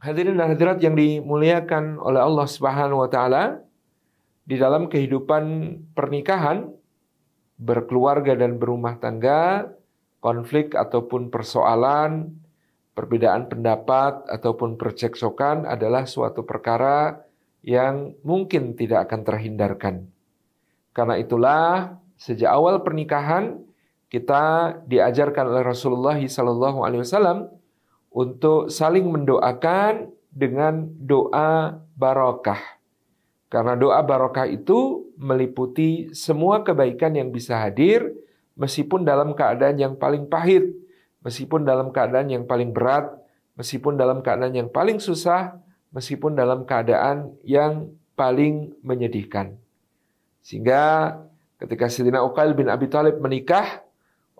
Hadirin dan hadirat yang dimuliakan oleh Allah Subhanahu wa taala, di dalam kehidupan pernikahan, berkeluarga dan berumah tangga, konflik ataupun persoalan, perbedaan pendapat ataupun perceksokan adalah suatu perkara yang mungkin tidak akan terhindarkan. Karena itulah sejak awal pernikahan kita diajarkan oleh Rasulullah Wasallam untuk saling mendoakan dengan doa barokah. Karena doa barokah itu meliputi semua kebaikan yang bisa hadir meskipun dalam keadaan yang paling pahit, meskipun dalam keadaan yang paling berat, meskipun dalam keadaan yang paling susah, meskipun dalam keadaan yang paling menyedihkan. Sehingga ketika Sayyidina Uqail bin Abi Thalib menikah,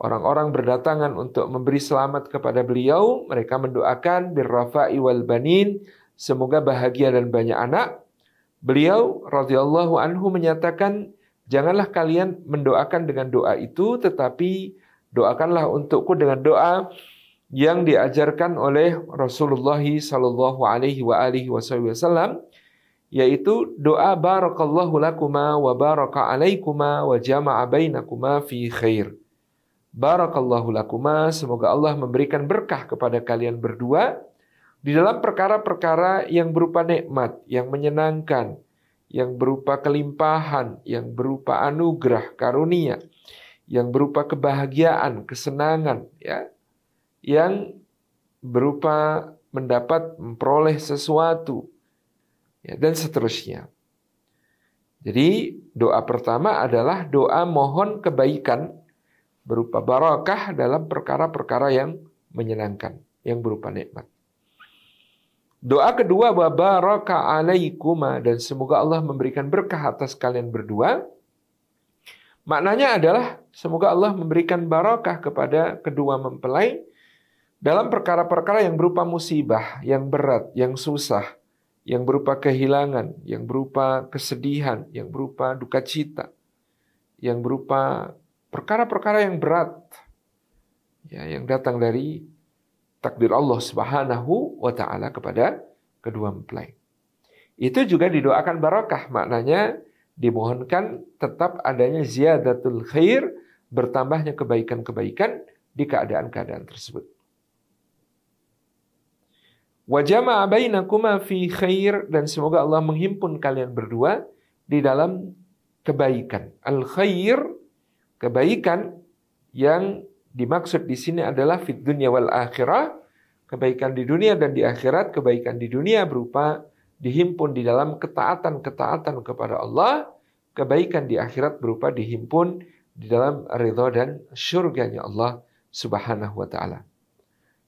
Orang-orang berdatangan untuk memberi selamat kepada beliau. Mereka mendoakan birrafa'i wal banin. Semoga bahagia dan banyak anak. Beliau radhiyallahu anhu menyatakan, janganlah kalian mendoakan dengan doa itu, tetapi doakanlah untukku dengan doa yang diajarkan oleh Rasulullah sallallahu alaihi wa alihi wasallam yaitu doa barakallahu lakuma wa baraka alaikuma wa jama'a bainakuma fi khair. Barakallahu lakuma, semoga Allah memberikan berkah kepada kalian berdua di dalam perkara-perkara yang berupa nikmat, yang menyenangkan, yang berupa kelimpahan, yang berupa anugerah, karunia, yang berupa kebahagiaan, kesenangan, ya, yang berupa mendapat memperoleh sesuatu, ya, dan seterusnya. Jadi doa pertama adalah doa mohon kebaikan berupa barakah dalam perkara-perkara yang menyenangkan, yang berupa nikmat. Doa kedua wa baraka alaikuma dan semoga Allah memberikan berkah atas kalian berdua. Maknanya adalah semoga Allah memberikan barakah kepada kedua mempelai dalam perkara-perkara yang berupa musibah, yang berat, yang susah, yang berupa kehilangan, yang berupa kesedihan, yang berupa duka cita, yang berupa perkara-perkara yang berat ya yang datang dari takdir Allah Subhanahu wa taala kepada kedua mempelai. Itu juga didoakan barakah, maknanya dimohonkan tetap adanya ziyadatul khair, bertambahnya kebaikan-kebaikan di keadaan-keadaan tersebut. Wajama bainakuma fi khair dan semoga Allah menghimpun kalian berdua di dalam kebaikan. Al khair Kebaikan yang dimaksud di sini adalah fit dunia wal akhirah, kebaikan di dunia dan di akhirat, kebaikan di dunia berupa dihimpun di dalam ketaatan-ketaatan kepada Allah, kebaikan di akhirat berupa dihimpun di dalam ridha dan surganya Allah Subhanahu wa taala.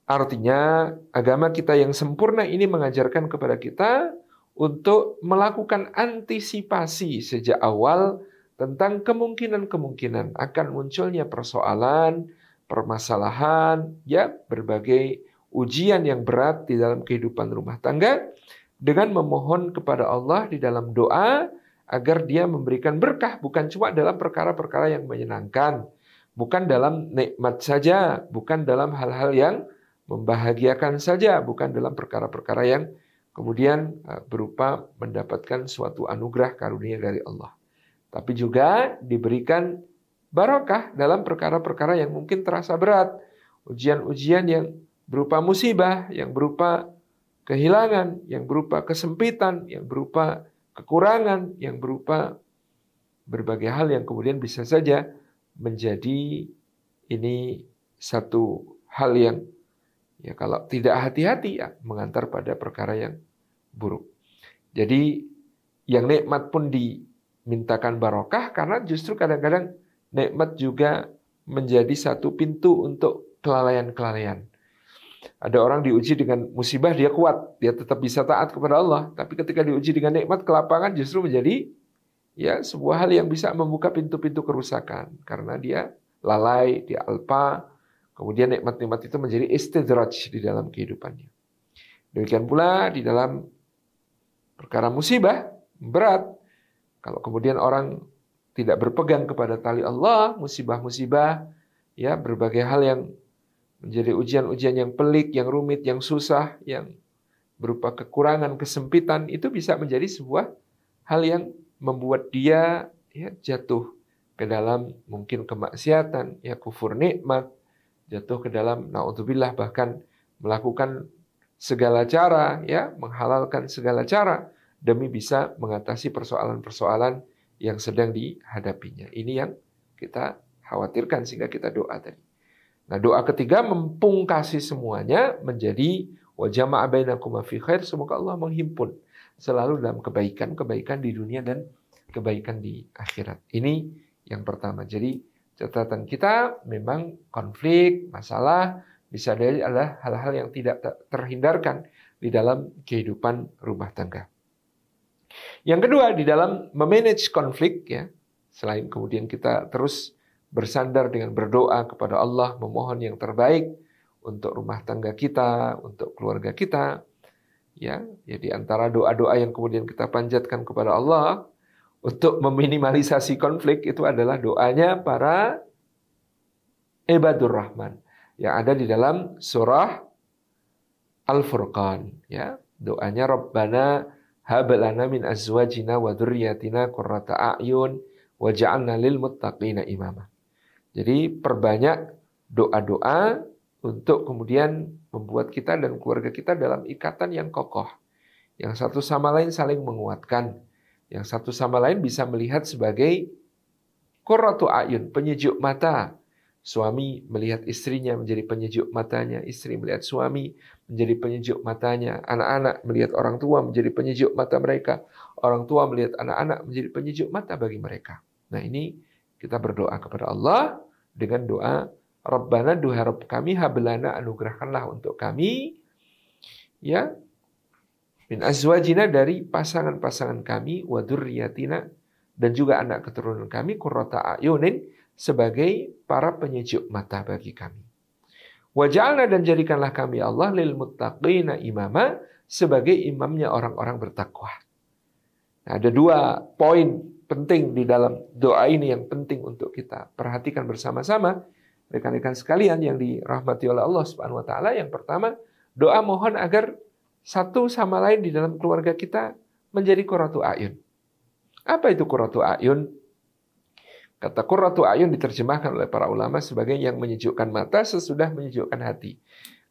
Artinya, agama kita yang sempurna ini mengajarkan kepada kita untuk melakukan antisipasi sejak awal tentang kemungkinan-kemungkinan akan munculnya persoalan, permasalahan, ya berbagai ujian yang berat di dalam kehidupan rumah tangga dengan memohon kepada Allah di dalam doa agar dia memberikan berkah bukan cuma dalam perkara-perkara yang menyenangkan, bukan dalam nikmat saja, bukan dalam hal-hal yang membahagiakan saja, bukan dalam perkara-perkara yang kemudian eh, berupa mendapatkan suatu anugerah karunia dari Allah tapi juga diberikan barokah dalam perkara-perkara yang mungkin terasa berat, ujian-ujian yang berupa musibah, yang berupa kehilangan, yang berupa kesempitan, yang berupa kekurangan, yang berupa berbagai hal yang kemudian bisa saja menjadi ini satu hal yang ya kalau tidak hati-hati ya mengantar pada perkara yang buruk. Jadi yang nikmat pun di mintakan barokah karena justru kadang-kadang nikmat juga menjadi satu pintu untuk kelalaian-kelalaian. Ada orang diuji dengan musibah dia kuat, dia tetap bisa taat kepada Allah, tapi ketika diuji dengan nikmat kelapangan justru menjadi ya sebuah hal yang bisa membuka pintu-pintu kerusakan karena dia lalai, dia alpa, kemudian nikmat-nikmat itu menjadi istidraj di dalam kehidupannya. Demikian pula di dalam perkara musibah berat, kalau kemudian orang tidak berpegang kepada tali Allah, musibah-musibah, ya berbagai hal yang menjadi ujian-ujian yang pelik, yang rumit, yang susah, yang berupa kekurangan, kesempitan itu bisa menjadi sebuah hal yang membuat dia ya jatuh ke dalam mungkin kemaksiatan, ya kufur nikmat, jatuh ke dalam naudzubillah bahkan melakukan segala cara ya menghalalkan segala cara demi bisa mengatasi persoalan-persoalan yang sedang dihadapinya. Ini yang kita khawatirkan sehingga kita doa tadi. Nah, doa ketiga mempungkasi semuanya menjadi bainakum fi khair. Semoga Allah menghimpun selalu dalam kebaikan-kebaikan di dunia dan kebaikan di akhirat. Ini yang pertama. Jadi catatan kita memang konflik, masalah bisa jadi adalah hal-hal yang tidak terhindarkan di dalam kehidupan rumah tangga. Yang kedua di dalam memanage konflik ya, selain kemudian kita terus bersandar dengan berdoa kepada Allah, memohon yang terbaik untuk rumah tangga kita, untuk keluarga kita. Ya, ya antara doa-doa yang kemudian kita panjatkan kepada Allah untuk meminimalisasi konflik itu adalah doanya para ibadur rahman yang ada di dalam surah Al-Furqan ya. Doanya Rabbana hablana min azwajina wa dzurriyyatina qurrata a'yun waj'alna lil muttaqina imama. Jadi perbanyak doa-doa untuk kemudian membuat kita dan keluarga kita dalam ikatan yang kokoh. Yang satu sama lain saling menguatkan. Yang satu sama lain bisa melihat sebagai qurratu ayun, penyejuk mata. Suami melihat istrinya menjadi penyejuk matanya, istri melihat suami menjadi penyejuk matanya, anak-anak melihat orang tua menjadi penyejuk mata mereka, orang tua melihat anak-anak menjadi penyejuk mata bagi mereka. Nah ini kita berdoa kepada Allah dengan doa Rabbana duha Rabb kami hablana anugerahkanlah untuk kami ya min azwajina dari pasangan-pasangan kami wa dzurriyyatina dan juga anak keturunan kami qurrata ayunin sebagai para penyejuk mata bagi kami. Waj'alna dan jadikanlah kami Allah lil muttaqina imama sebagai imamnya orang-orang bertakwa. Nah, ada dua poin penting di dalam doa ini yang penting untuk kita perhatikan bersama-sama rekan-rekan sekalian yang dirahmati oleh Allah Subhanahu wa taala. Yang pertama, doa mohon agar satu sama lain di dalam keluarga kita menjadi qurratu ayun. Apa itu qurratu ayun? Kata qurratu ayun diterjemahkan oleh para ulama sebagai yang menyejukkan mata sesudah menyejukkan hati.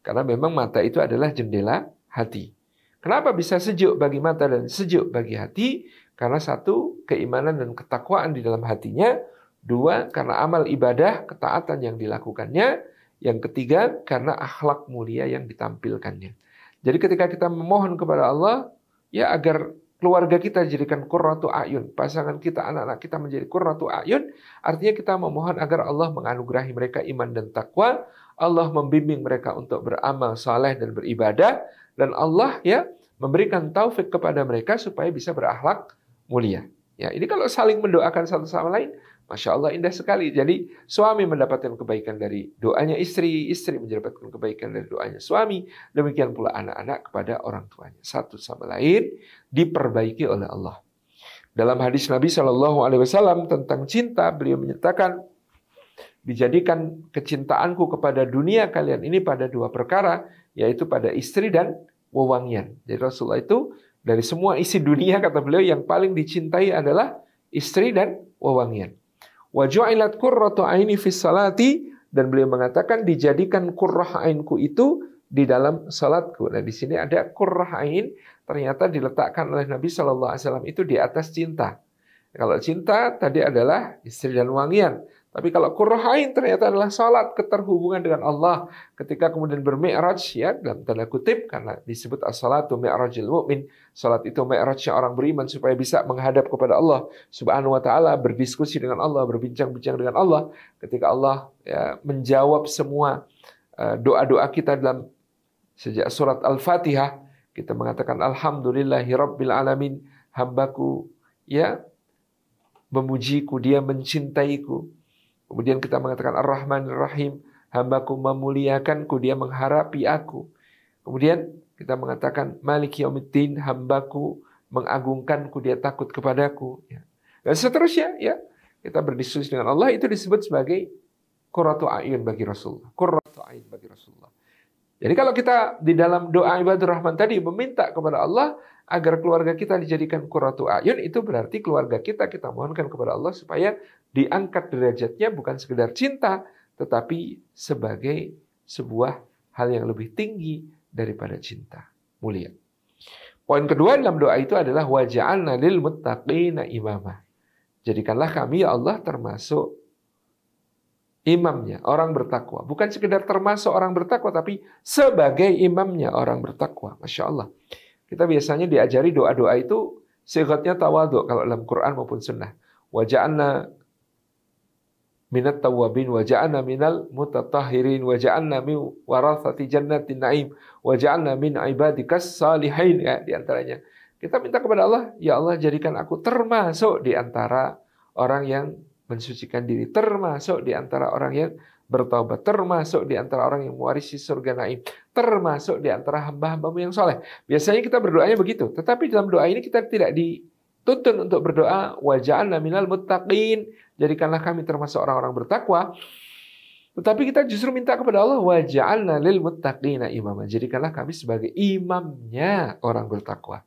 Karena memang mata itu adalah jendela hati. Kenapa bisa sejuk bagi mata dan sejuk bagi hati? Karena satu, keimanan dan ketakwaan di dalam hatinya. Dua, karena amal ibadah, ketaatan yang dilakukannya. Yang ketiga, karena akhlak mulia yang ditampilkannya. Jadi ketika kita memohon kepada Allah, ya agar keluarga kita jadikan kurratu ayun, pasangan kita, anak-anak kita menjadi kurratu ayun, artinya kita memohon agar Allah menganugerahi mereka iman dan takwa, Allah membimbing mereka untuk beramal saleh dan beribadah, dan Allah ya memberikan taufik kepada mereka supaya bisa berakhlak mulia. Ya, ini kalau saling mendoakan satu sama lain, masya Allah indah sekali. Jadi suami mendapatkan kebaikan dari doanya istri, istri mendapatkan kebaikan dari doanya suami, demikian pula anak-anak kepada orang tuanya. Satu sama lain diperbaiki oleh Allah. Dalam hadis Nabi Shallallahu Alaihi Wasallam tentang cinta, beliau menyatakan dijadikan kecintaanku kepada dunia kalian ini pada dua perkara, yaitu pada istri dan wewangian. Jadi Rasulullah itu dari semua isi dunia kata beliau yang paling dicintai adalah istri dan wewangian. Wa ju'ilat aini fis salati dan beliau mengatakan dijadikan qurrah ainku itu di dalam salatku. Nah, di sini ada qurrah ain ternyata diletakkan oleh Nabi Shallallahu alaihi wasallam itu di atas cinta. Kalau cinta tadi adalah istri dan wangian. Tapi kalau kurhain ternyata adalah salat keterhubungan dengan Allah. Ketika kemudian bermi'raj ya dalam tanda kutip karena disebut as-salatu mi'rajil mu'min. Salat itu mi'rajnya orang beriman supaya bisa menghadap kepada Allah. Subhanahu wa taala, berdiskusi dengan Allah, berbincang-bincang dengan Allah. Ketika Allah ya, menjawab semua uh, doa-doa kita dalam sejak surat Al-Fatihah kita mengatakan alhamdulillahi rabbil alamin hambaku ya memujiku dia mencintaiku Kemudian kita mengatakan Ar-Rahman Ar-Rahim, hambaku memuliakanku, dia mengharapi aku. Kemudian kita mengatakan Malik Yaumiddin, hambaku mengagungkanku, dia takut kepadaku. Ya. Dan seterusnya, ya kita berdiskusi dengan Allah itu disebut sebagai Qurratu A'yun bagi Rasulullah. Qurratu A'yun bagi Rasulullah. Jadi kalau kita di dalam doa ibadur rahman tadi meminta kepada Allah agar keluarga kita dijadikan kuratu ayun, itu berarti keluarga kita kita mohonkan kepada Allah supaya diangkat derajatnya bukan sekedar cinta, tetapi sebagai sebuah hal yang lebih tinggi daripada cinta. Mulia. Poin kedua dalam doa itu adalah waja'alna lil muttaqina imamah. Jadikanlah kami ya Allah termasuk imamnya, orang bertakwa. Bukan sekedar termasuk orang bertakwa, tapi sebagai imamnya orang bertakwa. Masya Allah. Kita biasanya diajari doa-doa itu sigatnya tawadu kalau dalam Quran maupun sunnah. Waja'anna minat tawabin waja'anna minal mutatahirin waja'anna min warathati jannatin na'im waja'anna min ibadikas salihin ya di antaranya. Kita minta kepada Allah, ya Allah jadikan aku termasuk di antara orang yang mensucikan diri, termasuk di antara orang yang bertaubat, termasuk di antara orang yang mewarisi surga naim, termasuk di antara hamba-hambamu yang soleh. Biasanya kita berdoanya begitu, tetapi dalam doa ini kita tidak dituntun untuk berdoa waja'alna minal muttaqin, jadikanlah kami termasuk orang-orang bertakwa. Tetapi kita justru minta kepada Allah waja'alna lil muttaqina imama. Jadikanlah kami sebagai imamnya orang bertakwa.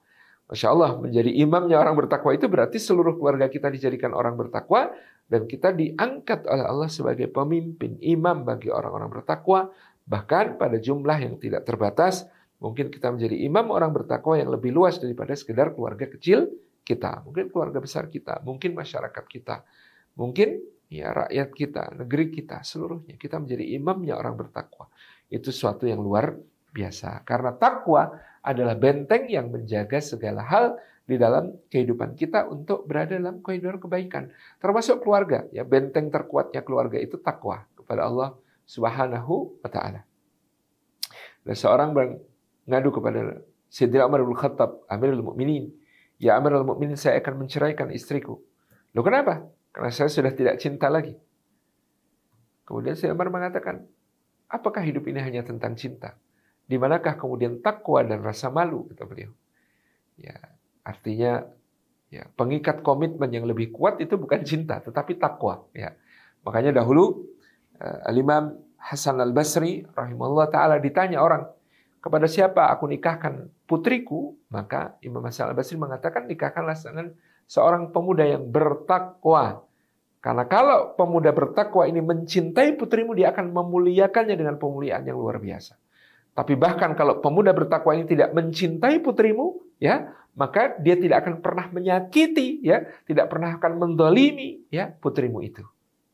Masya Allah, menjadi imamnya orang bertakwa itu berarti seluruh keluarga kita dijadikan orang bertakwa dan kita diangkat oleh Allah sebagai pemimpin imam bagi orang-orang bertakwa bahkan pada jumlah yang tidak terbatas mungkin kita menjadi imam orang bertakwa yang lebih luas daripada sekedar keluarga kecil kita mungkin keluarga besar kita mungkin masyarakat kita mungkin ya rakyat kita negeri kita seluruhnya kita menjadi imamnya orang bertakwa itu suatu yang luar biasa karena takwa adalah benteng yang menjaga segala hal di dalam kehidupan kita untuk berada dalam kehidupan kebaikan. Termasuk keluarga. Ya, benteng terkuatnya keluarga itu takwa kepada Allah Subhanahu wa taala. Dan seorang mengadu kepada Sayyidina Umar bin Khattab, Amirul Mukminin, "Ya Amirul Mukminin, saya akan menceraikan istriku." Loh kenapa? Karena saya sudah tidak cinta lagi. Kemudian Sayyidina Umar mengatakan, "Apakah hidup ini hanya tentang cinta? Di manakah kemudian takwa dan rasa malu?" kata beliau. Ya, Artinya ya, pengikat komitmen yang lebih kuat itu bukan cinta, tetapi takwa. Ya. Makanya dahulu uh, Al-Imam Hasan Al-Basri rahimahullah taala ditanya orang, kepada siapa aku nikahkan putriku? Maka Imam Hasan Al-Basri mengatakan nikahkanlah dengan seorang pemuda yang bertakwa. Karena kalau pemuda bertakwa ini mencintai putrimu, dia akan memuliakannya dengan pemuliaan yang luar biasa. Tapi bahkan kalau pemuda bertakwa ini tidak mencintai putrimu, ya, maka dia tidak akan pernah menyakiti, ya, tidak pernah akan mendolimi, ya, putrimu itu.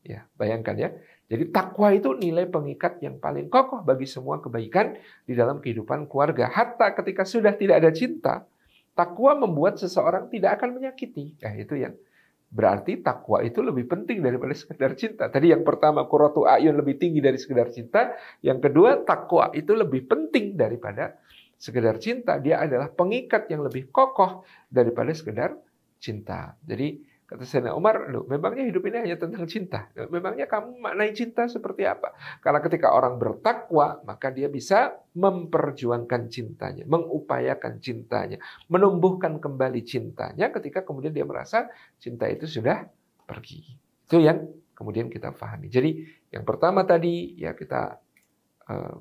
Ya, bayangkan ya. Jadi takwa itu nilai pengikat yang paling kokoh bagi semua kebaikan di dalam kehidupan keluarga. Hatta ketika sudah tidak ada cinta, takwa membuat seseorang tidak akan menyakiti. Ya, itu yang Berarti takwa itu lebih penting daripada sekedar cinta. Tadi yang pertama kuratu ayun lebih tinggi dari sekedar cinta. Yang kedua takwa itu lebih penting daripada sekedar cinta. Dia adalah pengikat yang lebih kokoh daripada sekedar cinta. Jadi Kata Sayyidina Umar, Loh, memangnya hidup ini hanya tentang cinta. Memangnya kamu maknai cinta seperti apa? Karena ketika orang bertakwa, maka dia bisa memperjuangkan cintanya, mengupayakan cintanya, menumbuhkan kembali cintanya ketika kemudian dia merasa cinta itu sudah pergi. Itu yang kemudian kita pahami. Jadi yang pertama tadi ya kita uh,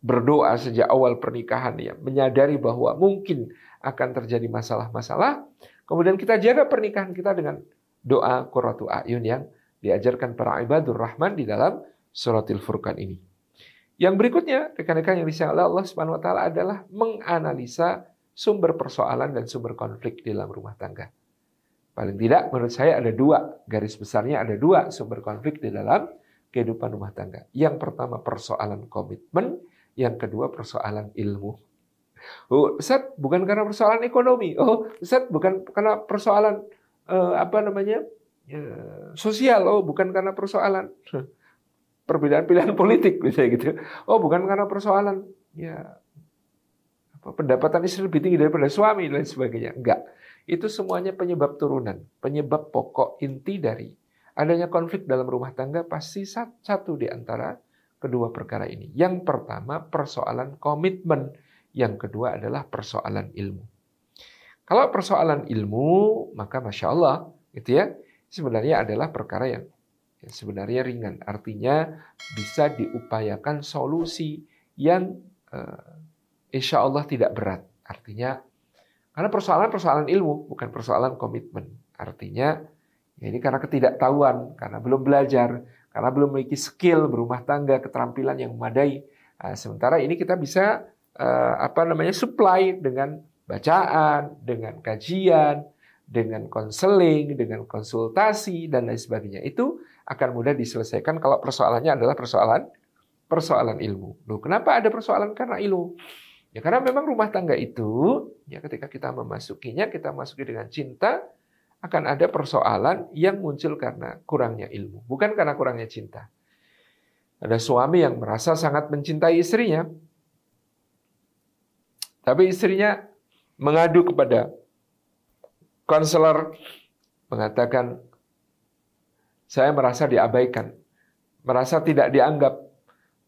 berdoa sejak awal pernikahan ya, menyadari bahwa mungkin akan terjadi masalah-masalah, Kemudian kita jaga pernikahan kita dengan doa Qurratu A'yun yang diajarkan para ibadur rahman di dalam suratil Furqan ini. Yang berikutnya, rekan-rekan yang disayang Allah Subhanahu wa taala adalah menganalisa sumber persoalan dan sumber konflik di dalam rumah tangga. Paling tidak menurut saya ada dua, garis besarnya ada dua sumber konflik di dalam kehidupan rumah tangga. Yang pertama persoalan komitmen, yang kedua persoalan ilmu. Oh, Ustaz, bukan karena persoalan ekonomi. Oh, Ustaz, bukan karena persoalan uh, apa namanya? Ya, sosial. Oh, bukan karena persoalan perbedaan pilihan politik misalnya gitu. Oh, bukan karena persoalan ya apa pendapatan istri lebih tinggi daripada suami dan sebagainya. Enggak. Itu semuanya penyebab turunan, penyebab pokok inti dari adanya konflik dalam rumah tangga pasti satu di antara kedua perkara ini. Yang pertama persoalan komitmen yang kedua adalah persoalan ilmu. Kalau persoalan ilmu, maka masya Allah, gitu ya, sebenarnya adalah perkara yang sebenarnya ringan. Artinya bisa diupayakan solusi yang uh, insya Allah tidak berat. Artinya, karena persoalan-persoalan ilmu, bukan persoalan komitmen. Artinya, ya ini karena ketidaktahuan, karena belum belajar, karena belum memiliki skill berumah tangga, keterampilan yang memadai. Nah, sementara ini kita bisa uh, apa namanya supply dengan bacaan, dengan kajian, dengan konseling, dengan konsultasi dan lain sebagainya. Itu akan mudah diselesaikan kalau persoalannya adalah persoalan persoalan ilmu. Loh, kenapa ada persoalan karena ilmu? Ya karena memang rumah tangga itu ya ketika kita memasukinya kita masuki dengan cinta akan ada persoalan yang muncul karena kurangnya ilmu, bukan karena kurangnya cinta. Ada suami yang merasa sangat mencintai istrinya, tapi istrinya mengadu kepada konselor mengatakan saya merasa diabaikan, merasa tidak dianggap,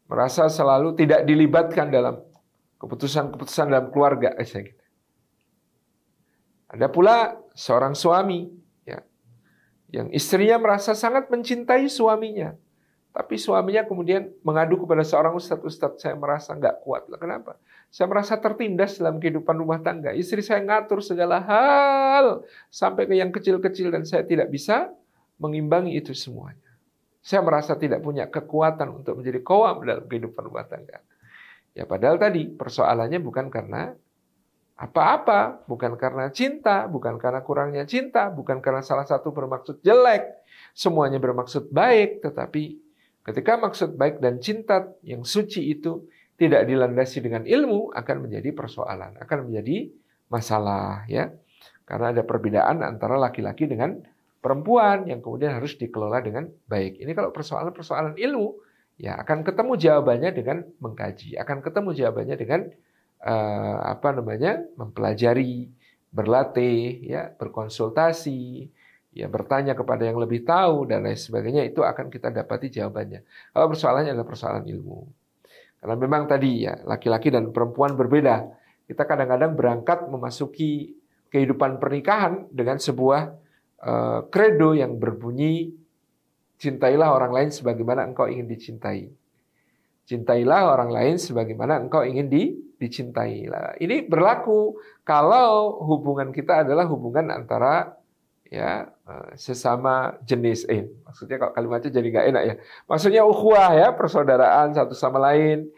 merasa selalu tidak dilibatkan dalam keputusan-keputusan dalam keluarga. Eh, gitu. Ada pula seorang suami ya, yang istrinya merasa sangat mencintai suaminya. Tapi suaminya kemudian mengadu kepada seorang ustadz, ustadz saya merasa nggak kuat. Lah kenapa? Saya merasa tertindas dalam kehidupan rumah tangga. Istri saya ngatur segala hal sampai ke yang kecil-kecil dan saya tidak bisa mengimbangi itu semuanya. Saya merasa tidak punya kekuatan untuk menjadi kawam dalam kehidupan rumah tangga. Ya padahal tadi persoalannya bukan karena apa-apa, bukan karena cinta, bukan karena kurangnya cinta, bukan karena salah satu bermaksud jelek, semuanya bermaksud baik, tetapi ketika maksud baik dan cinta yang suci itu tidak dilandasi dengan ilmu akan menjadi persoalan, akan menjadi masalah ya. Karena ada perbedaan antara laki-laki dengan perempuan yang kemudian harus dikelola dengan baik. Ini kalau persoalan-persoalan ilmu, ya akan ketemu jawabannya dengan mengkaji, akan ketemu jawabannya dengan uh, apa namanya mempelajari, berlatih, ya berkonsultasi, ya bertanya kepada yang lebih tahu dan lain sebagainya itu akan kita dapati jawabannya. Kalau persoalannya adalah persoalan ilmu. Karena memang tadi ya laki-laki dan perempuan berbeda. Kita kadang-kadang berangkat memasuki kehidupan pernikahan dengan sebuah kredo yang berbunyi cintailah orang lain sebagaimana engkau ingin dicintai. Cintailah orang lain sebagaimana engkau ingin di, dicintai. Ini berlaku kalau hubungan kita adalah hubungan antara ya eh, sesama jenis. Eh maksudnya kalau kalimatnya jadi nggak enak ya? Maksudnya ukhuwah ya persaudaraan satu sama lain.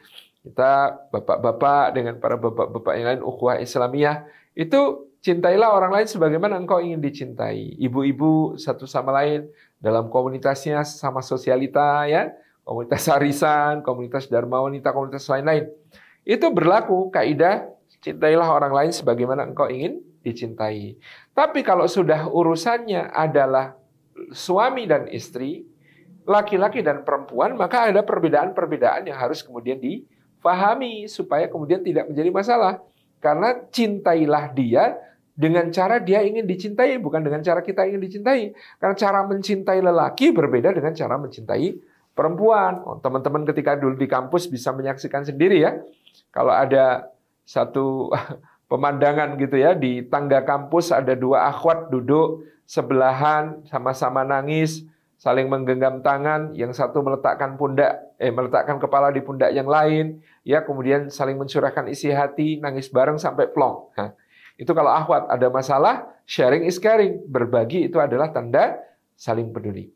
Kita bapak-bapak dengan para bapak-bapak yang lain ukhuwah Islamiyah. Itu Cintailah orang lain sebagaimana engkau ingin dicintai. Ibu-ibu satu sama lain dalam komunitasnya sama sosialita ya, komunitas arisan, komunitas dharma wanita, komunitas lain-lain. Itu berlaku kaidah cintailah orang lain sebagaimana engkau ingin dicintai. Tapi kalau sudah urusannya adalah suami dan istri, laki-laki dan perempuan, maka ada perbedaan-perbedaan yang harus kemudian difahami supaya kemudian tidak menjadi masalah. Karena cintailah dia dengan cara dia ingin dicintai, bukan dengan cara kita ingin dicintai. Karena cara mencintai lelaki berbeda dengan cara mencintai perempuan. Oh, teman-teman ketika dulu di kampus bisa menyaksikan sendiri ya. Kalau ada satu pemandangan gitu ya, di tangga kampus ada dua akhwat duduk sebelahan, sama-sama nangis, saling menggenggam tangan, yang satu meletakkan pundak, eh meletakkan kepala di pundak yang lain, ya kemudian saling mencurahkan isi hati, nangis bareng sampai plong. Nah, itu kalau akhwat ada masalah, sharing is caring. Berbagi itu adalah tanda saling peduli.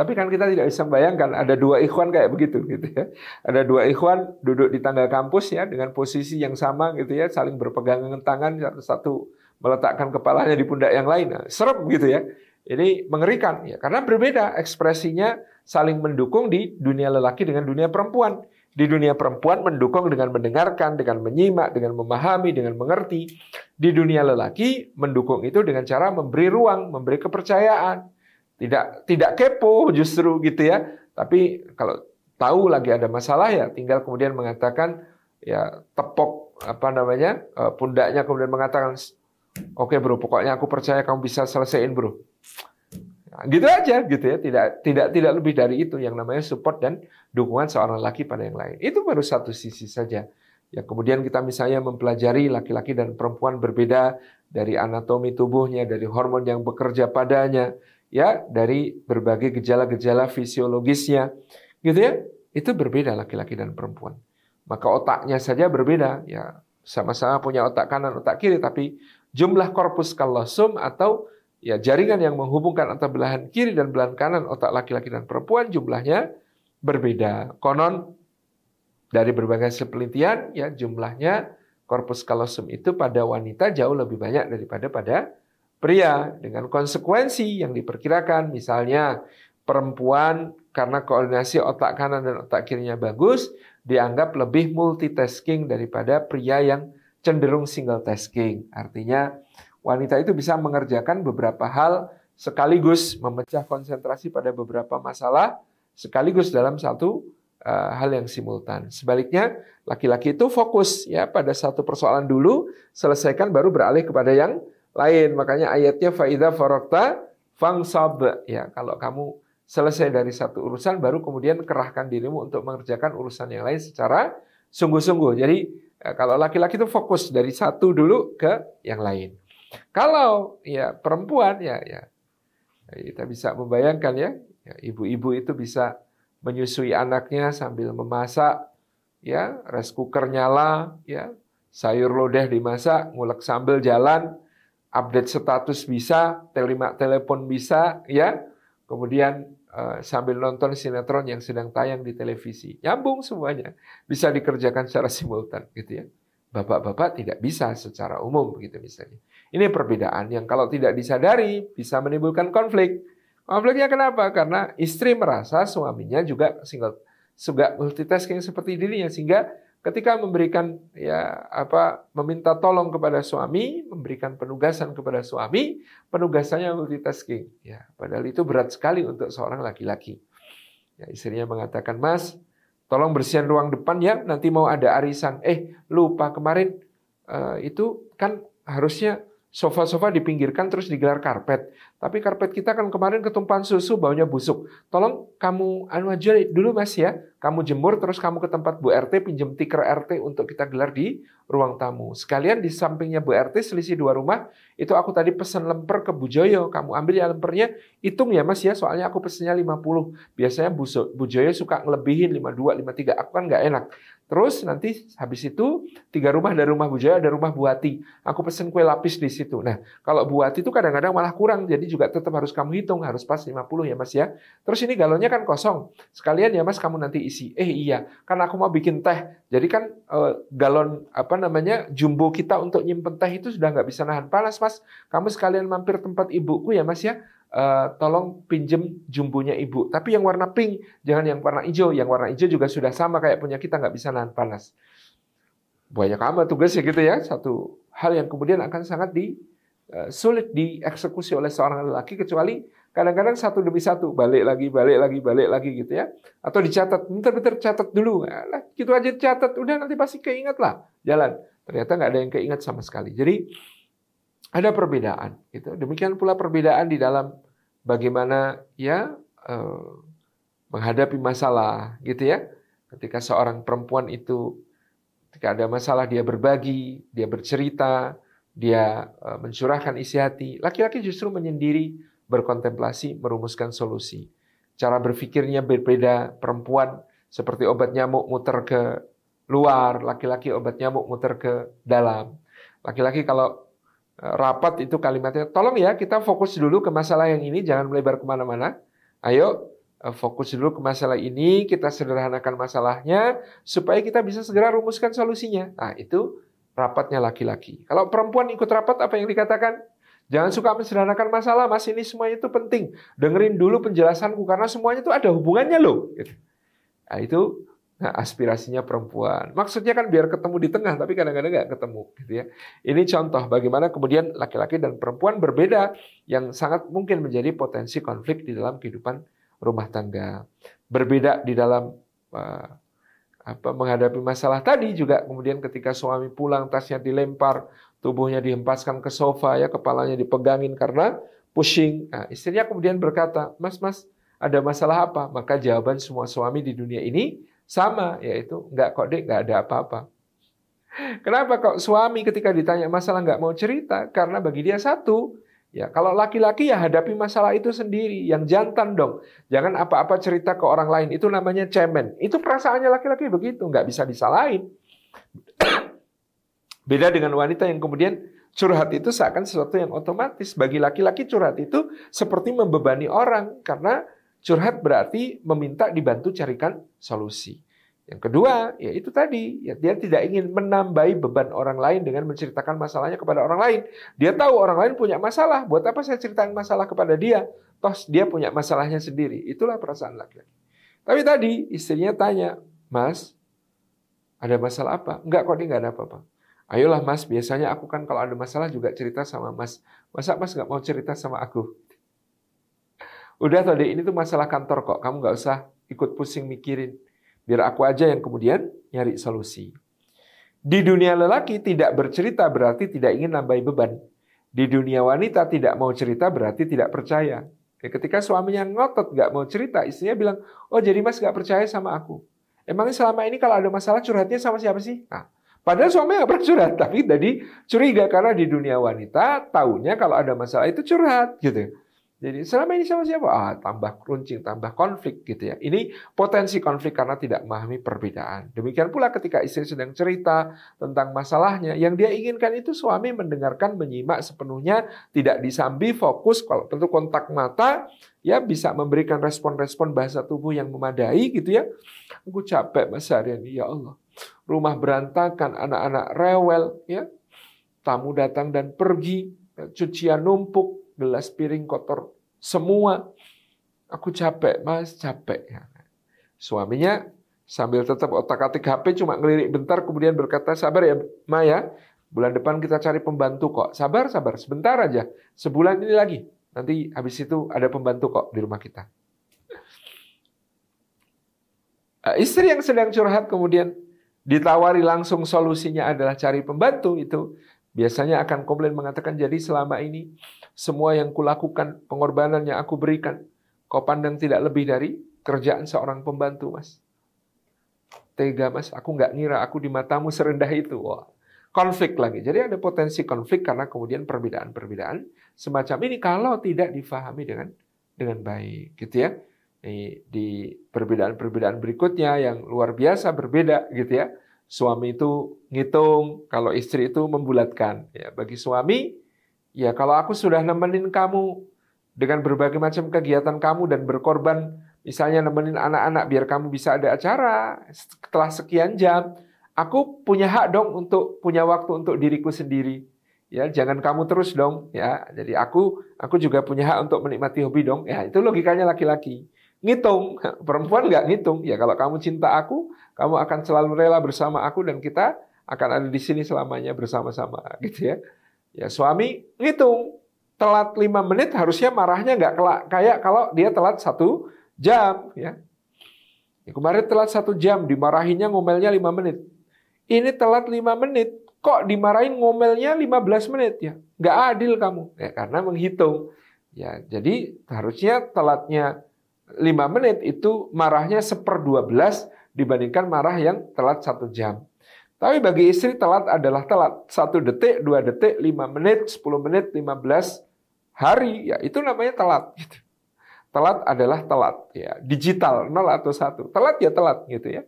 Tapi kan kita tidak bisa membayangkan ada dua ikhwan kayak begitu gitu ya. Ada dua ikhwan duduk di tangga kampus ya dengan posisi yang sama gitu ya, saling berpegangan tangan satu, meletakkan kepalanya di pundak yang lain. Nah, serem gitu ya. Ini mengerikan ya karena berbeda ekspresinya saling mendukung di dunia lelaki dengan dunia perempuan. Di dunia perempuan mendukung dengan mendengarkan, dengan menyimak, dengan memahami, dengan mengerti. Di dunia lelaki mendukung itu dengan cara memberi ruang, memberi kepercayaan. Tidak tidak kepo justru gitu ya. Tapi kalau tahu lagi ada masalah ya tinggal kemudian mengatakan ya tepok apa namanya eh, pundaknya kemudian mengatakan oke okay, bro pokoknya aku percaya kamu bisa selesaiin bro Nah, gitu aja gitu ya, tidak tidak tidak lebih dari itu yang namanya support dan dukungan seorang laki pada yang lain. Itu baru satu sisi saja. Ya, kemudian kita misalnya mempelajari laki-laki dan perempuan berbeda dari anatomi tubuhnya, dari hormon yang bekerja padanya, ya, dari berbagai gejala-gejala fisiologisnya. Gitu ya. Itu berbeda laki-laki dan perempuan. maka otaknya saja berbeda. Ya, sama-sama punya otak kanan, otak kiri, tapi jumlah korpus kallosum atau ya jaringan yang menghubungkan antara belahan kiri dan belahan kanan otak laki-laki dan perempuan jumlahnya berbeda. Konon dari berbagai penelitian ya jumlahnya korpus kalosum itu pada wanita jauh lebih banyak daripada pada pria dengan konsekuensi yang diperkirakan misalnya perempuan karena koordinasi otak kanan dan otak kirinya bagus dianggap lebih multitasking daripada pria yang cenderung single tasking. Artinya wanita itu bisa mengerjakan beberapa hal sekaligus memecah konsentrasi pada beberapa masalah sekaligus dalam satu uh, hal yang simultan. Sebaliknya, laki-laki itu fokus ya pada satu persoalan dulu, selesaikan baru beralih kepada yang lain. Makanya ayatnya faida farokta fangsab ya kalau kamu selesai dari satu urusan baru kemudian kerahkan dirimu untuk mengerjakan urusan yang lain secara sungguh-sungguh. Jadi eh, kalau laki-laki itu fokus dari satu dulu ke yang lain. Kalau ya perempuan ya ya kita bisa membayangkan ya, ya ibu-ibu itu bisa menyusui anaknya sambil memasak, ya, rice cooker nyala, ya, sayur lodeh dimasak, ngulek sambal jalan, update status bisa, telima telepon bisa, ya, kemudian uh, sambil nonton sinetron yang sedang tayang di televisi, nyambung semuanya, bisa dikerjakan secara simultan, gitu ya. Bapak-bapak tidak bisa secara umum, gitu misalnya. Ini perbedaan yang kalau tidak disadari bisa menimbulkan konflik. Konfliknya kenapa? Karena istri merasa suaminya juga single juga multitasking seperti dirinya sehingga ketika memberikan ya apa meminta tolong kepada suami, memberikan penugasan kepada suami, penugasannya multitasking. Ya, padahal itu berat sekali untuk seorang laki-laki. Ya, istrinya mengatakan, "Mas, tolong bersihan ruang depan ya, nanti mau ada arisan." Eh, lupa kemarin uh, itu kan harusnya sofa-sofa dipinggirkan terus digelar karpet. Tapi karpet kita kan kemarin ketumpahan susu baunya busuk. Tolong kamu anu aja dulu Mas ya. Kamu jemur terus kamu ke tempat Bu RT pinjem tiker RT untuk kita gelar di ruang tamu. Sekalian di sampingnya Bu RT selisih dua rumah, itu aku tadi pesan lemper ke Bu Joyo. Kamu ambil ya lempernya, hitung ya Mas ya, soalnya aku pesennya 50. Biasanya Bu, Bu Joyo suka ngelebihin 52, 53. Aku kan nggak enak. Terus nanti habis itu tiga rumah dari rumah Bu Jaya ada rumah Bu Hati. Aku pesen kue lapis di situ. Nah, kalau Bu Hati itu kadang-kadang malah kurang, jadi juga tetap harus kamu hitung, harus pas 50 ya Mas ya. Terus ini galonnya kan kosong. Sekalian ya Mas kamu nanti isi. Eh iya, kan aku mau bikin teh. Jadi kan eh, galon apa namanya jumbo kita untuk nyimpen teh itu sudah nggak bisa nahan panas Mas. Kamu sekalian mampir tempat ibuku ya Mas ya uh, tolong pinjem jumbunya ibu. Tapi yang warna pink, jangan yang warna hijau. Yang warna hijau juga sudah sama kayak punya kita, nggak bisa nahan panas. Banyak amat tugasnya gitu ya. Satu hal yang kemudian akan sangat di uh, sulit dieksekusi oleh seorang lelaki kecuali kadang-kadang satu demi satu balik lagi balik lagi balik lagi gitu ya atau dicatat bentar-bentar catat dulu nah, gitu aja catat udah nanti pasti keinget lah jalan ternyata nggak ada yang keinget sama sekali jadi ada perbedaan. Gitu. Demikian pula perbedaan di dalam bagaimana ya eh, menghadapi masalah, gitu ya. Ketika seorang perempuan itu ketika ada masalah dia berbagi, dia bercerita, dia eh, mencurahkan isi hati. Laki-laki justru menyendiri, berkontemplasi, merumuskan solusi. Cara berpikirnya berbeda. Perempuan seperti obat nyamuk muter ke luar, laki-laki obat nyamuk muter ke dalam. Laki-laki kalau rapat itu kalimatnya, tolong ya kita fokus dulu ke masalah yang ini, jangan melebar ke mana-mana. Ayo eh, fokus dulu ke masalah ini, kita sederhanakan masalahnya, supaya kita bisa segera rumuskan solusinya. Nah itu rapatnya laki-laki. Kalau perempuan ikut rapat, apa yang dikatakan? Jangan suka mensederhanakan masalah, mas ini semuanya itu penting. Dengerin dulu penjelasanku, karena semuanya itu ada hubungannya loh. Gitu. Nah itu Nah, aspirasinya perempuan. Maksudnya kan biar ketemu di tengah, tapi kadang-kadang nggak ketemu, gitu ya. Ini contoh bagaimana kemudian laki-laki dan perempuan berbeda yang sangat mungkin menjadi potensi konflik di dalam kehidupan rumah tangga. Berbeda di dalam uh, apa menghadapi masalah tadi juga kemudian ketika suami pulang tasnya dilempar, tubuhnya dihempaskan ke sofa ya, kepalanya dipegangin karena pushing. Nah, istrinya kemudian berkata, "Mas, Mas, ada masalah apa?" Maka jawaban semua suami di dunia ini sama, yaitu nggak kok dek, nggak ada apa-apa. Kenapa kok suami ketika ditanya masalah nggak mau cerita? Karena bagi dia satu, Ya, kalau laki-laki ya hadapi masalah itu sendiri, yang jantan dong. Jangan apa-apa cerita ke orang lain, itu namanya cemen. Itu perasaannya laki-laki begitu, nggak bisa disalahin. Beda dengan wanita yang kemudian curhat itu seakan sesuatu yang otomatis. Bagi laki-laki curhat itu seperti membebani orang, karena curhat berarti meminta dibantu carikan solusi. Yang kedua, ya itu tadi, ya dia tidak ingin menambahi beban orang lain dengan menceritakan masalahnya kepada orang lain. Dia tahu orang lain punya masalah, buat apa saya ceritain masalah kepada dia? Toh dia punya masalahnya sendiri. Itulah perasaan laki-laki. Tapi tadi istrinya tanya, Mas, ada masalah apa? Enggak kok, dia enggak ada apa-apa. Ayolah Mas, biasanya aku kan kalau ada masalah juga cerita sama Mas. Masa Mas nggak mau cerita sama aku? Udah tadi ini tuh masalah kantor kok, kamu nggak usah ikut pusing mikirin. Biar aku aja yang kemudian nyari solusi. Di dunia lelaki tidak bercerita berarti tidak ingin nambahi beban. Di dunia wanita tidak mau cerita berarti tidak percaya. Ketika suaminya ngotot gak mau cerita, istrinya bilang, oh jadi mas gak percaya sama aku. Emangnya selama ini kalau ada masalah curhatnya sama siapa sih? Nah, padahal suaminya gak pernah curhat, tapi tadi curiga karena di dunia wanita tahunya kalau ada masalah itu curhat gitu. Jadi selama ini sama siapa? Ah, tambah keruncing, tambah konflik gitu ya. Ini potensi konflik karena tidak memahami perbedaan. Demikian pula ketika istri sedang cerita tentang masalahnya, yang dia inginkan itu suami mendengarkan, menyimak sepenuhnya, tidak disambi, fokus. Kalau tentu kontak mata, ya bisa memberikan respon-respon bahasa tubuh yang memadai gitu ya. Aku capek mas harian ya Allah. Rumah berantakan, anak-anak rewel, ya. Tamu datang dan pergi, cucian numpuk, gelas piring kotor semua. Aku capek, mas, capek. Suaminya sambil tetap otak-atik HP cuma ngelirik bentar kemudian berkata, sabar ya Maya, bulan depan kita cari pembantu kok. Sabar, sabar, sebentar aja. Sebulan ini lagi. Nanti habis itu ada pembantu kok di rumah kita. Istri yang sedang curhat kemudian ditawari langsung solusinya adalah cari pembantu itu biasanya akan komplain mengatakan jadi selama ini semua yang kulakukan, pengorbanan yang aku berikan, kau pandang tidak lebih dari kerjaan seorang pembantu, Mas. Tega, Mas. Aku nggak ngira aku di matamu serendah itu. Wah, konflik lagi. Jadi ada potensi konflik karena kemudian perbedaan-perbedaan semacam ini kalau tidak difahami dengan dengan baik, gitu ya. Di, perbedaan-perbedaan berikutnya yang luar biasa berbeda, gitu ya. Suami itu ngitung, kalau istri itu membulatkan. Ya, bagi suami Ya, kalau aku sudah nemenin kamu dengan berbagai macam kegiatan kamu dan berkorban, misalnya nemenin anak-anak biar kamu bisa ada acara setelah sekian jam, aku punya hak dong untuk punya waktu untuk diriku sendiri. Ya, jangan kamu terus dong, ya. Jadi aku aku juga punya hak untuk menikmati hobi dong. Ya, itu logikanya laki-laki. Ngitung, perempuan nggak ngitung. Ya, kalau kamu cinta aku, kamu akan selalu rela bersama aku dan kita akan ada di sini selamanya bersama-sama, gitu ya. Ya suami ngitung telat lima menit harusnya marahnya nggak kayak kalau dia telat satu jam ya. ya. Kemarin telat satu jam dimarahinnya ngomelnya lima menit. Ini telat lima menit kok dimarahin ngomelnya 15 menit ya. Nggak adil kamu ya karena menghitung. Ya jadi harusnya telatnya lima menit itu marahnya seper belas dibandingkan marah yang telat satu jam. Tapi bagi istri telat adalah telat. Satu detik, dua detik, lima menit, sepuluh menit, lima belas hari. Ya itu namanya telat. Gitu. Telat adalah telat. Ya digital nol atau satu. Telat ya telat gitu ya.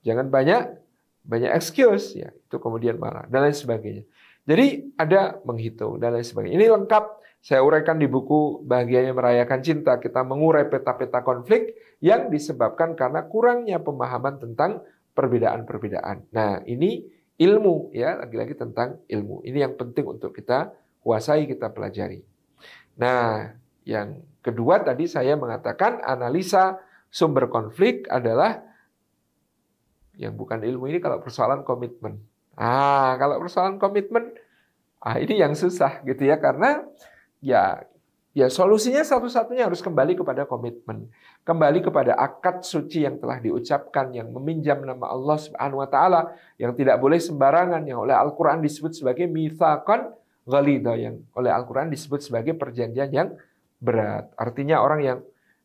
Jangan banyak banyak excuse ya. Itu kemudian marah dan lain sebagainya. Jadi ada menghitung dan lain sebagainya. Ini lengkap saya uraikan di buku Bahagianya Merayakan Cinta. Kita mengurai peta-peta konflik yang disebabkan karena kurangnya pemahaman tentang perbedaan-perbedaan. Nah, ini ilmu ya, lagi-lagi tentang ilmu. Ini yang penting untuk kita kuasai, kita pelajari. Nah, yang kedua tadi saya mengatakan analisa sumber konflik adalah yang bukan ilmu ini kalau persoalan komitmen. Ah, kalau persoalan komitmen, ah ini yang susah gitu ya karena ya Ya solusinya satu-satunya harus kembali kepada komitmen. Kembali kepada akad suci yang telah diucapkan, yang meminjam nama Allah Subhanahu wa taala, yang tidak boleh sembarangan, yang oleh Al-Qur'an disebut sebagai mitsaqan ghalidha, yang oleh Al-Qur'an disebut sebagai perjanjian yang berat. Artinya orang yang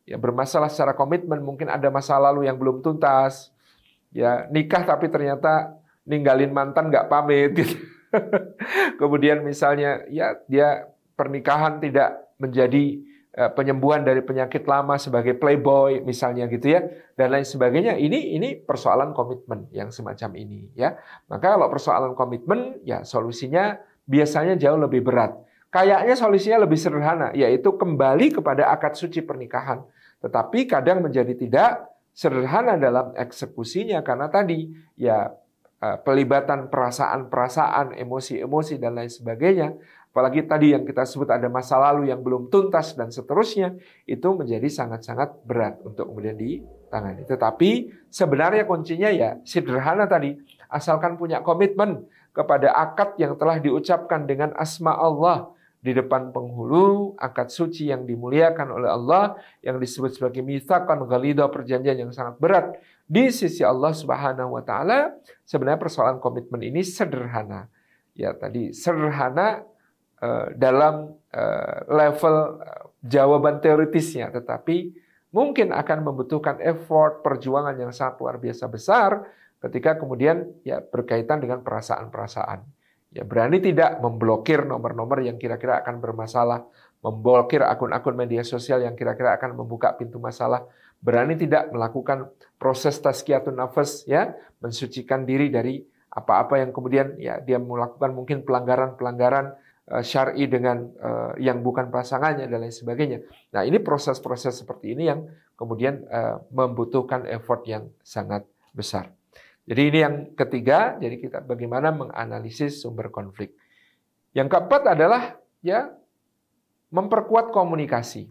ya bermasalah secara komitmen, mungkin ada masa lalu yang belum tuntas, ya nikah tapi ternyata ninggalin mantan nggak pamit gitu. Kemudian misalnya ya dia pernikahan tidak menjadi eh, penyembuhan dari penyakit lama sebagai playboy misalnya gitu ya dan lain sebagainya. Ini ini persoalan komitmen yang semacam ini ya. Maka kalau persoalan komitmen ya solusinya biasanya jauh lebih berat. Kayaknya solusinya lebih sederhana yaitu kembali kepada akad suci pernikahan. Tetapi kadang menjadi tidak sederhana dalam eksekusinya karena tadi ya eh, pelibatan perasaan-perasaan, emosi-emosi dan lain sebagainya Apalagi tadi yang kita sebut ada masa lalu yang belum tuntas dan seterusnya, itu menjadi sangat-sangat berat untuk kemudian ditangani. Tetapi sebenarnya kuncinya ya sederhana tadi, asalkan punya komitmen kepada akad yang telah diucapkan dengan asma Allah di depan penghulu, akad suci yang dimuliakan oleh Allah, yang disebut sebagai mithakan ghalidah perjanjian yang sangat berat di sisi Allah Subhanahu wa taala, sebenarnya persoalan komitmen ini sederhana. Ya, tadi sederhana Eh, dalam eh, level eh, jawaban teoritisnya, tetapi mungkin akan membutuhkan effort perjuangan yang sangat luar biasa besar ketika kemudian ya berkaitan dengan perasaan-perasaan. Ya berani tidak memblokir nomor-nomor yang kira-kira akan bermasalah, memblokir akun-akun media sosial yang kira-kira akan membuka pintu masalah, berani tidak melakukan proses tazkiyatun nafas ya, mensucikan diri dari apa-apa yang kemudian ya dia melakukan mungkin pelanggaran-pelanggaran syar'i dengan uh, yang bukan pasangannya dan lain sebagainya. Nah, ini proses-proses seperti ini yang kemudian uh, membutuhkan effort yang sangat besar. Jadi ini yang ketiga, jadi kita bagaimana menganalisis sumber konflik. Yang keempat adalah ya memperkuat komunikasi.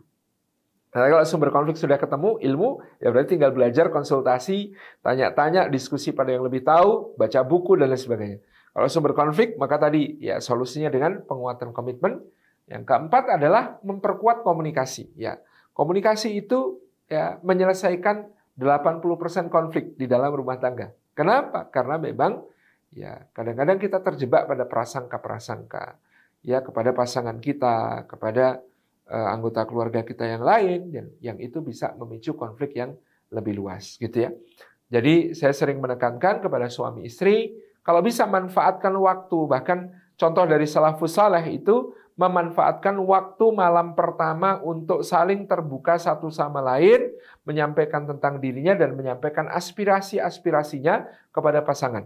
Nah, kalau sumber konflik sudah ketemu, ilmu, ya berarti tinggal belajar, konsultasi, tanya-tanya, diskusi pada yang lebih tahu, baca buku, dan lain sebagainya. Kalau sumber konflik, maka tadi ya solusinya dengan penguatan komitmen. Yang keempat adalah memperkuat komunikasi. Ya, komunikasi itu ya menyelesaikan 80% konflik di dalam rumah tangga. Kenapa? Karena memang ya kadang-kadang kita terjebak pada prasangka-prasangka ya kepada pasangan kita, kepada uh, anggota keluarga kita yang lain yang, yang itu bisa memicu konflik yang lebih luas gitu ya. Jadi saya sering menekankan kepada suami istri kalau bisa manfaatkan waktu, bahkan contoh dari salafus saleh itu memanfaatkan waktu malam pertama untuk saling terbuka satu sama lain, menyampaikan tentang dirinya dan menyampaikan aspirasi-aspirasinya kepada pasangan.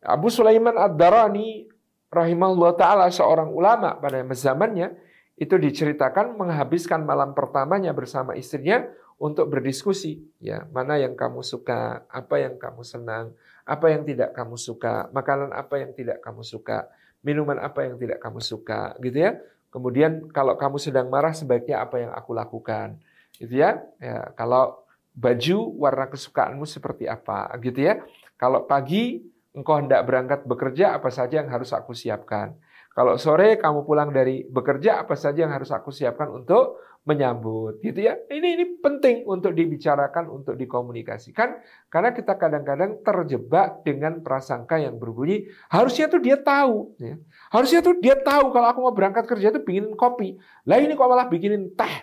Abu Sulaiman Ad-Darani rahimahullah taala seorang ulama pada zamannya itu diceritakan menghabiskan malam pertamanya bersama istrinya untuk berdiskusi ya mana yang kamu suka apa yang kamu senang apa yang tidak kamu suka, makanan apa yang tidak kamu suka, minuman apa yang tidak kamu suka, gitu ya. Kemudian kalau kamu sedang marah sebaiknya apa yang aku lakukan, gitu ya. ya kalau baju warna kesukaanmu seperti apa, gitu ya. Kalau pagi engkau hendak berangkat bekerja, apa saja yang harus aku siapkan. Kalau sore kamu pulang dari bekerja, apa saja yang harus aku siapkan untuk menyambut gitu ya. Ini ini penting untuk dibicarakan, untuk dikomunikasikan karena kita kadang-kadang terjebak dengan prasangka yang berbunyi harusnya tuh dia tahu ya. Harusnya tuh dia tahu kalau aku mau berangkat kerja tuh bikinin kopi. Lah ini kok malah bikinin teh.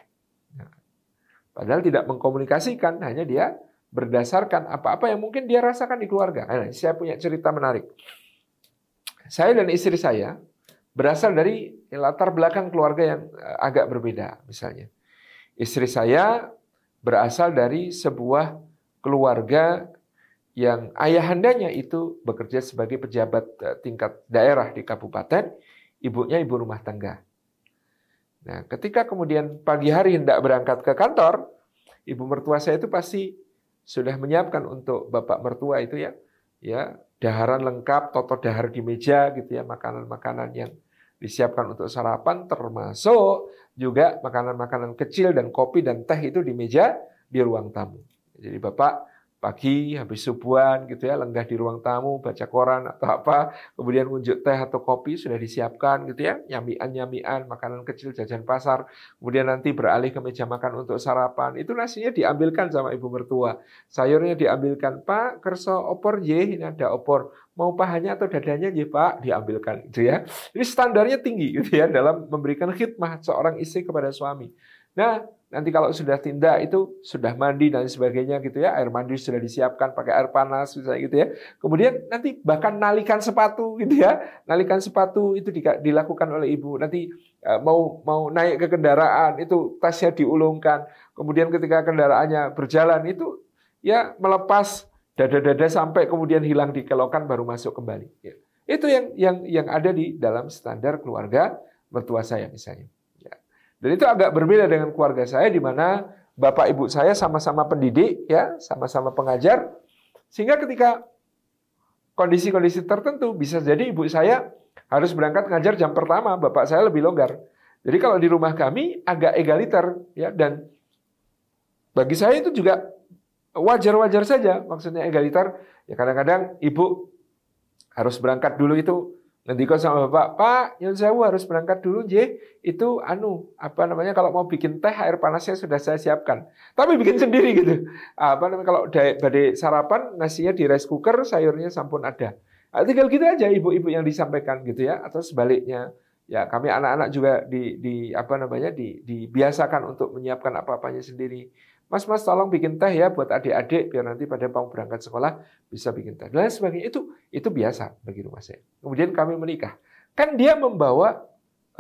Nah, padahal tidak mengkomunikasikan, hanya dia berdasarkan apa-apa yang mungkin dia rasakan di keluarga. Nah, saya punya cerita menarik. Saya dan istri saya berasal dari latar belakang keluarga yang eh, agak berbeda misalnya. Istri saya berasal dari sebuah keluarga yang ayahandanya itu bekerja sebagai pejabat eh, tingkat daerah di kabupaten, ibunya ibu rumah tangga. Nah, ketika kemudian pagi hari hendak berangkat ke kantor, ibu mertua saya itu pasti sudah menyiapkan untuk bapak mertua itu ya, ya daharan lengkap, toto dahar di meja gitu ya, makanan-makanan yang disiapkan untuk sarapan termasuk juga makanan-makanan kecil dan kopi dan teh itu di meja di ruang tamu. Jadi Bapak pagi habis subuhan gitu ya lenggah di ruang tamu baca koran atau apa kemudian unjuk teh atau kopi sudah disiapkan gitu ya nyamian nyamian makanan kecil jajan pasar kemudian nanti beralih ke meja makan untuk sarapan. Itu nasinya diambilkan sama ibu mertua. Sayurnya diambilkan pak kerso opor ye ini ada opor. Mau pahanya atau dadanya ye pak? Diambilkan gitu ya. Ini standarnya tinggi gitu ya dalam memberikan khidmah seorang istri kepada suami Nah, nanti kalau sudah tindak itu sudah mandi dan sebagainya gitu ya, air mandi sudah disiapkan pakai air panas misalnya gitu ya. Kemudian nanti bahkan nalikan sepatu gitu ya, nalikan sepatu itu dilakukan oleh ibu. Nanti eh, mau mau naik ke kendaraan itu tasnya diulungkan. Kemudian ketika kendaraannya berjalan itu ya melepas dada-dada sampai kemudian hilang di kelokan baru masuk kembali. Ya. Itu yang yang yang ada di dalam standar keluarga mertua saya misalnya. Dan itu agak berbeda dengan keluarga saya di mana bapak ibu saya sama-sama pendidik ya, sama-sama pengajar sehingga ketika kondisi-kondisi tertentu bisa jadi ibu saya harus berangkat ngajar jam pertama, bapak saya lebih longgar. Jadi kalau di rumah kami agak egaliter ya dan bagi saya itu juga wajar-wajar saja maksudnya egaliter ya kadang-kadang ibu harus berangkat dulu itu Nanti kau sama bapak, Pak, Nyun Sewu harus berangkat dulu, J. Itu anu, apa namanya, kalau mau bikin teh, air panasnya sudah saya siapkan. Tapi bikin sendiri gitu. Apa namanya, kalau badai sarapan, nasinya di rice cooker, sayurnya sampun ada. Nah, tinggal gitu aja ibu-ibu yang disampaikan gitu ya, atau sebaliknya. Ya, kami anak-anak juga di, di apa namanya, di, dibiasakan untuk menyiapkan apa-apanya sendiri. Mas, mas tolong bikin teh ya buat adik-adik biar nanti pada mau berangkat sekolah bisa bikin teh. Dan sebagainya itu itu biasa bagi rumah saya. Kemudian kami menikah. Kan dia membawa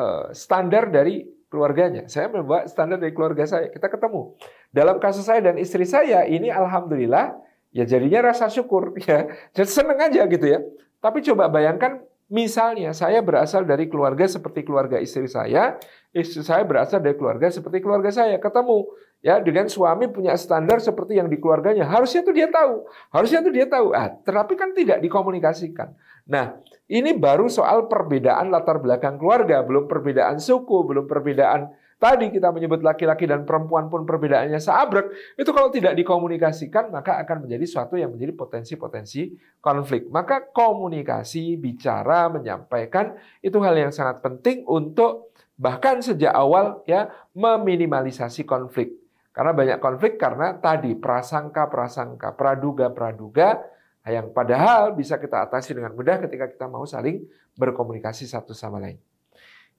uh, standar dari keluarganya. Saya membawa standar dari keluarga saya. Kita ketemu. Dalam kasus saya dan istri saya ini alhamdulillah ya jadinya rasa syukur ya. Jadi seneng aja gitu ya. Tapi coba bayangkan Misalnya saya berasal dari keluarga seperti keluarga istri saya, istri saya berasal dari keluarga seperti keluarga saya. Ketemu ya dengan suami punya standar seperti yang di keluarganya. Harusnya itu dia tahu. Harusnya itu dia tahu. Ah, tetapi kan tidak dikomunikasikan. Nah, ini baru soal perbedaan latar belakang keluarga, belum perbedaan suku, belum perbedaan Tadi kita menyebut laki-laki dan perempuan pun perbedaannya seabrek. Itu kalau tidak dikomunikasikan maka akan menjadi suatu yang menjadi potensi-potensi konflik. Maka komunikasi, bicara, menyampaikan itu hal yang sangat penting untuk bahkan sejak awal ya meminimalisasi konflik. Karena banyak konflik karena tadi prasangka-prasangka, praduga-praduga yang padahal bisa kita atasi dengan mudah ketika kita mau saling berkomunikasi satu sama lain.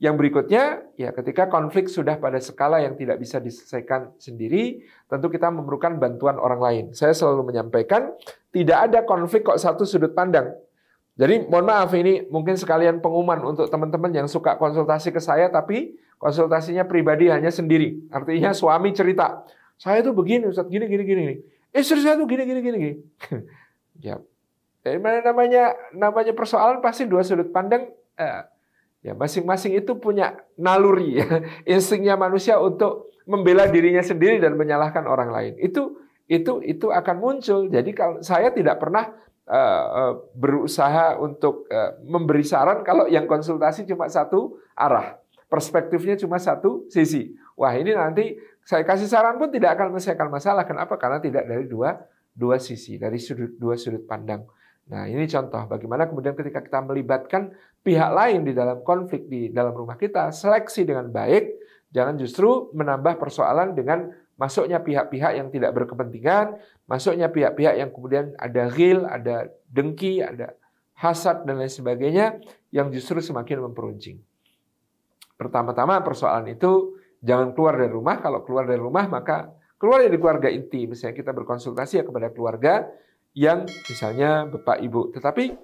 Yang berikutnya, ya ketika konflik sudah pada skala yang tidak bisa diselesaikan sendiri, tentu kita memerlukan bantuan orang lain. Saya selalu menyampaikan, tidak ada konflik kok satu sudut pandang. Jadi mohon maaf ini mungkin sekalian pengumuman untuk teman-teman yang suka konsultasi ke saya, tapi konsultasinya pribadi hanya sendiri. Artinya suami cerita, saya tuh begini, Ustaz, gini, gini, gini. Istri saya tuh gini, gini, gini. gini. ya, dari mana namanya namanya persoalan pasti dua sudut pandang eh, Ya, masing-masing itu punya naluri, ya. instingnya manusia untuk membela dirinya sendiri dan menyalahkan orang lain. Itu itu itu akan muncul. Jadi kalau saya tidak pernah uh, berusaha untuk uh, memberi saran kalau yang konsultasi cuma satu arah, perspektifnya cuma satu sisi. Wah ini nanti saya kasih saran pun tidak akan menyelesaikan masalah. Kenapa? Karena tidak dari dua dua sisi, dari sudut dua sudut pandang. Nah, ini contoh bagaimana kemudian ketika kita melibatkan pihak lain di dalam konflik di dalam rumah kita, seleksi dengan baik, jangan justru menambah persoalan dengan masuknya pihak-pihak yang tidak berkepentingan, masuknya pihak-pihak yang kemudian ada ghil, ada dengki, ada hasad dan lain sebagainya yang justru semakin memperuncing. Pertama-tama persoalan itu jangan keluar dari rumah, kalau keluar dari rumah maka keluar dari keluarga inti, misalnya kita berkonsultasi ya kepada keluarga, yang misalnya Bapak Ibu. Tetapi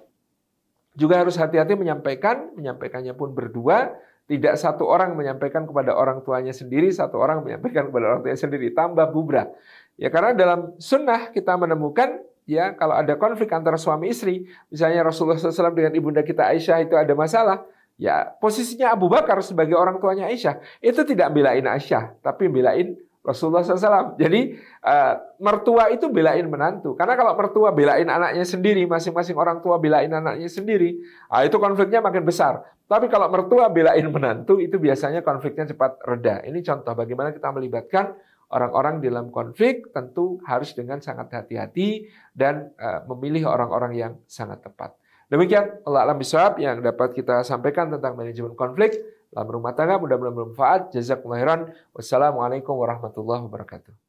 juga harus hati-hati menyampaikan, menyampaikannya pun berdua, tidak satu orang menyampaikan kepada orang tuanya sendiri, satu orang menyampaikan kepada orang tuanya sendiri, tambah bubra. Ya karena dalam sunnah kita menemukan ya kalau ada konflik antara suami istri, misalnya Rasulullah SAW dengan ibunda kita Aisyah itu ada masalah, ya posisinya Abu Bakar sebagai orang tuanya Aisyah itu tidak belain Aisyah, tapi belain Rasulullah SAW. Jadi uh, mertua itu belain menantu. Karena kalau mertua belain anaknya sendiri, masing-masing orang tua belain anaknya sendiri, uh, itu konfliknya makin besar. Tapi kalau mertua belain menantu, itu biasanya konfliknya cepat reda. Ini contoh bagaimana kita melibatkan orang-orang dalam konflik, tentu harus dengan sangat hati-hati dan uh, memilih orang-orang yang sangat tepat. Demikian Allah alam yang dapat kita sampaikan tentang manajemen konflik dalam rumah tangga. Mudah-mudahan bermanfaat. Jazakumullah khairan. Wassalamualaikum warahmatullahi wabarakatuh.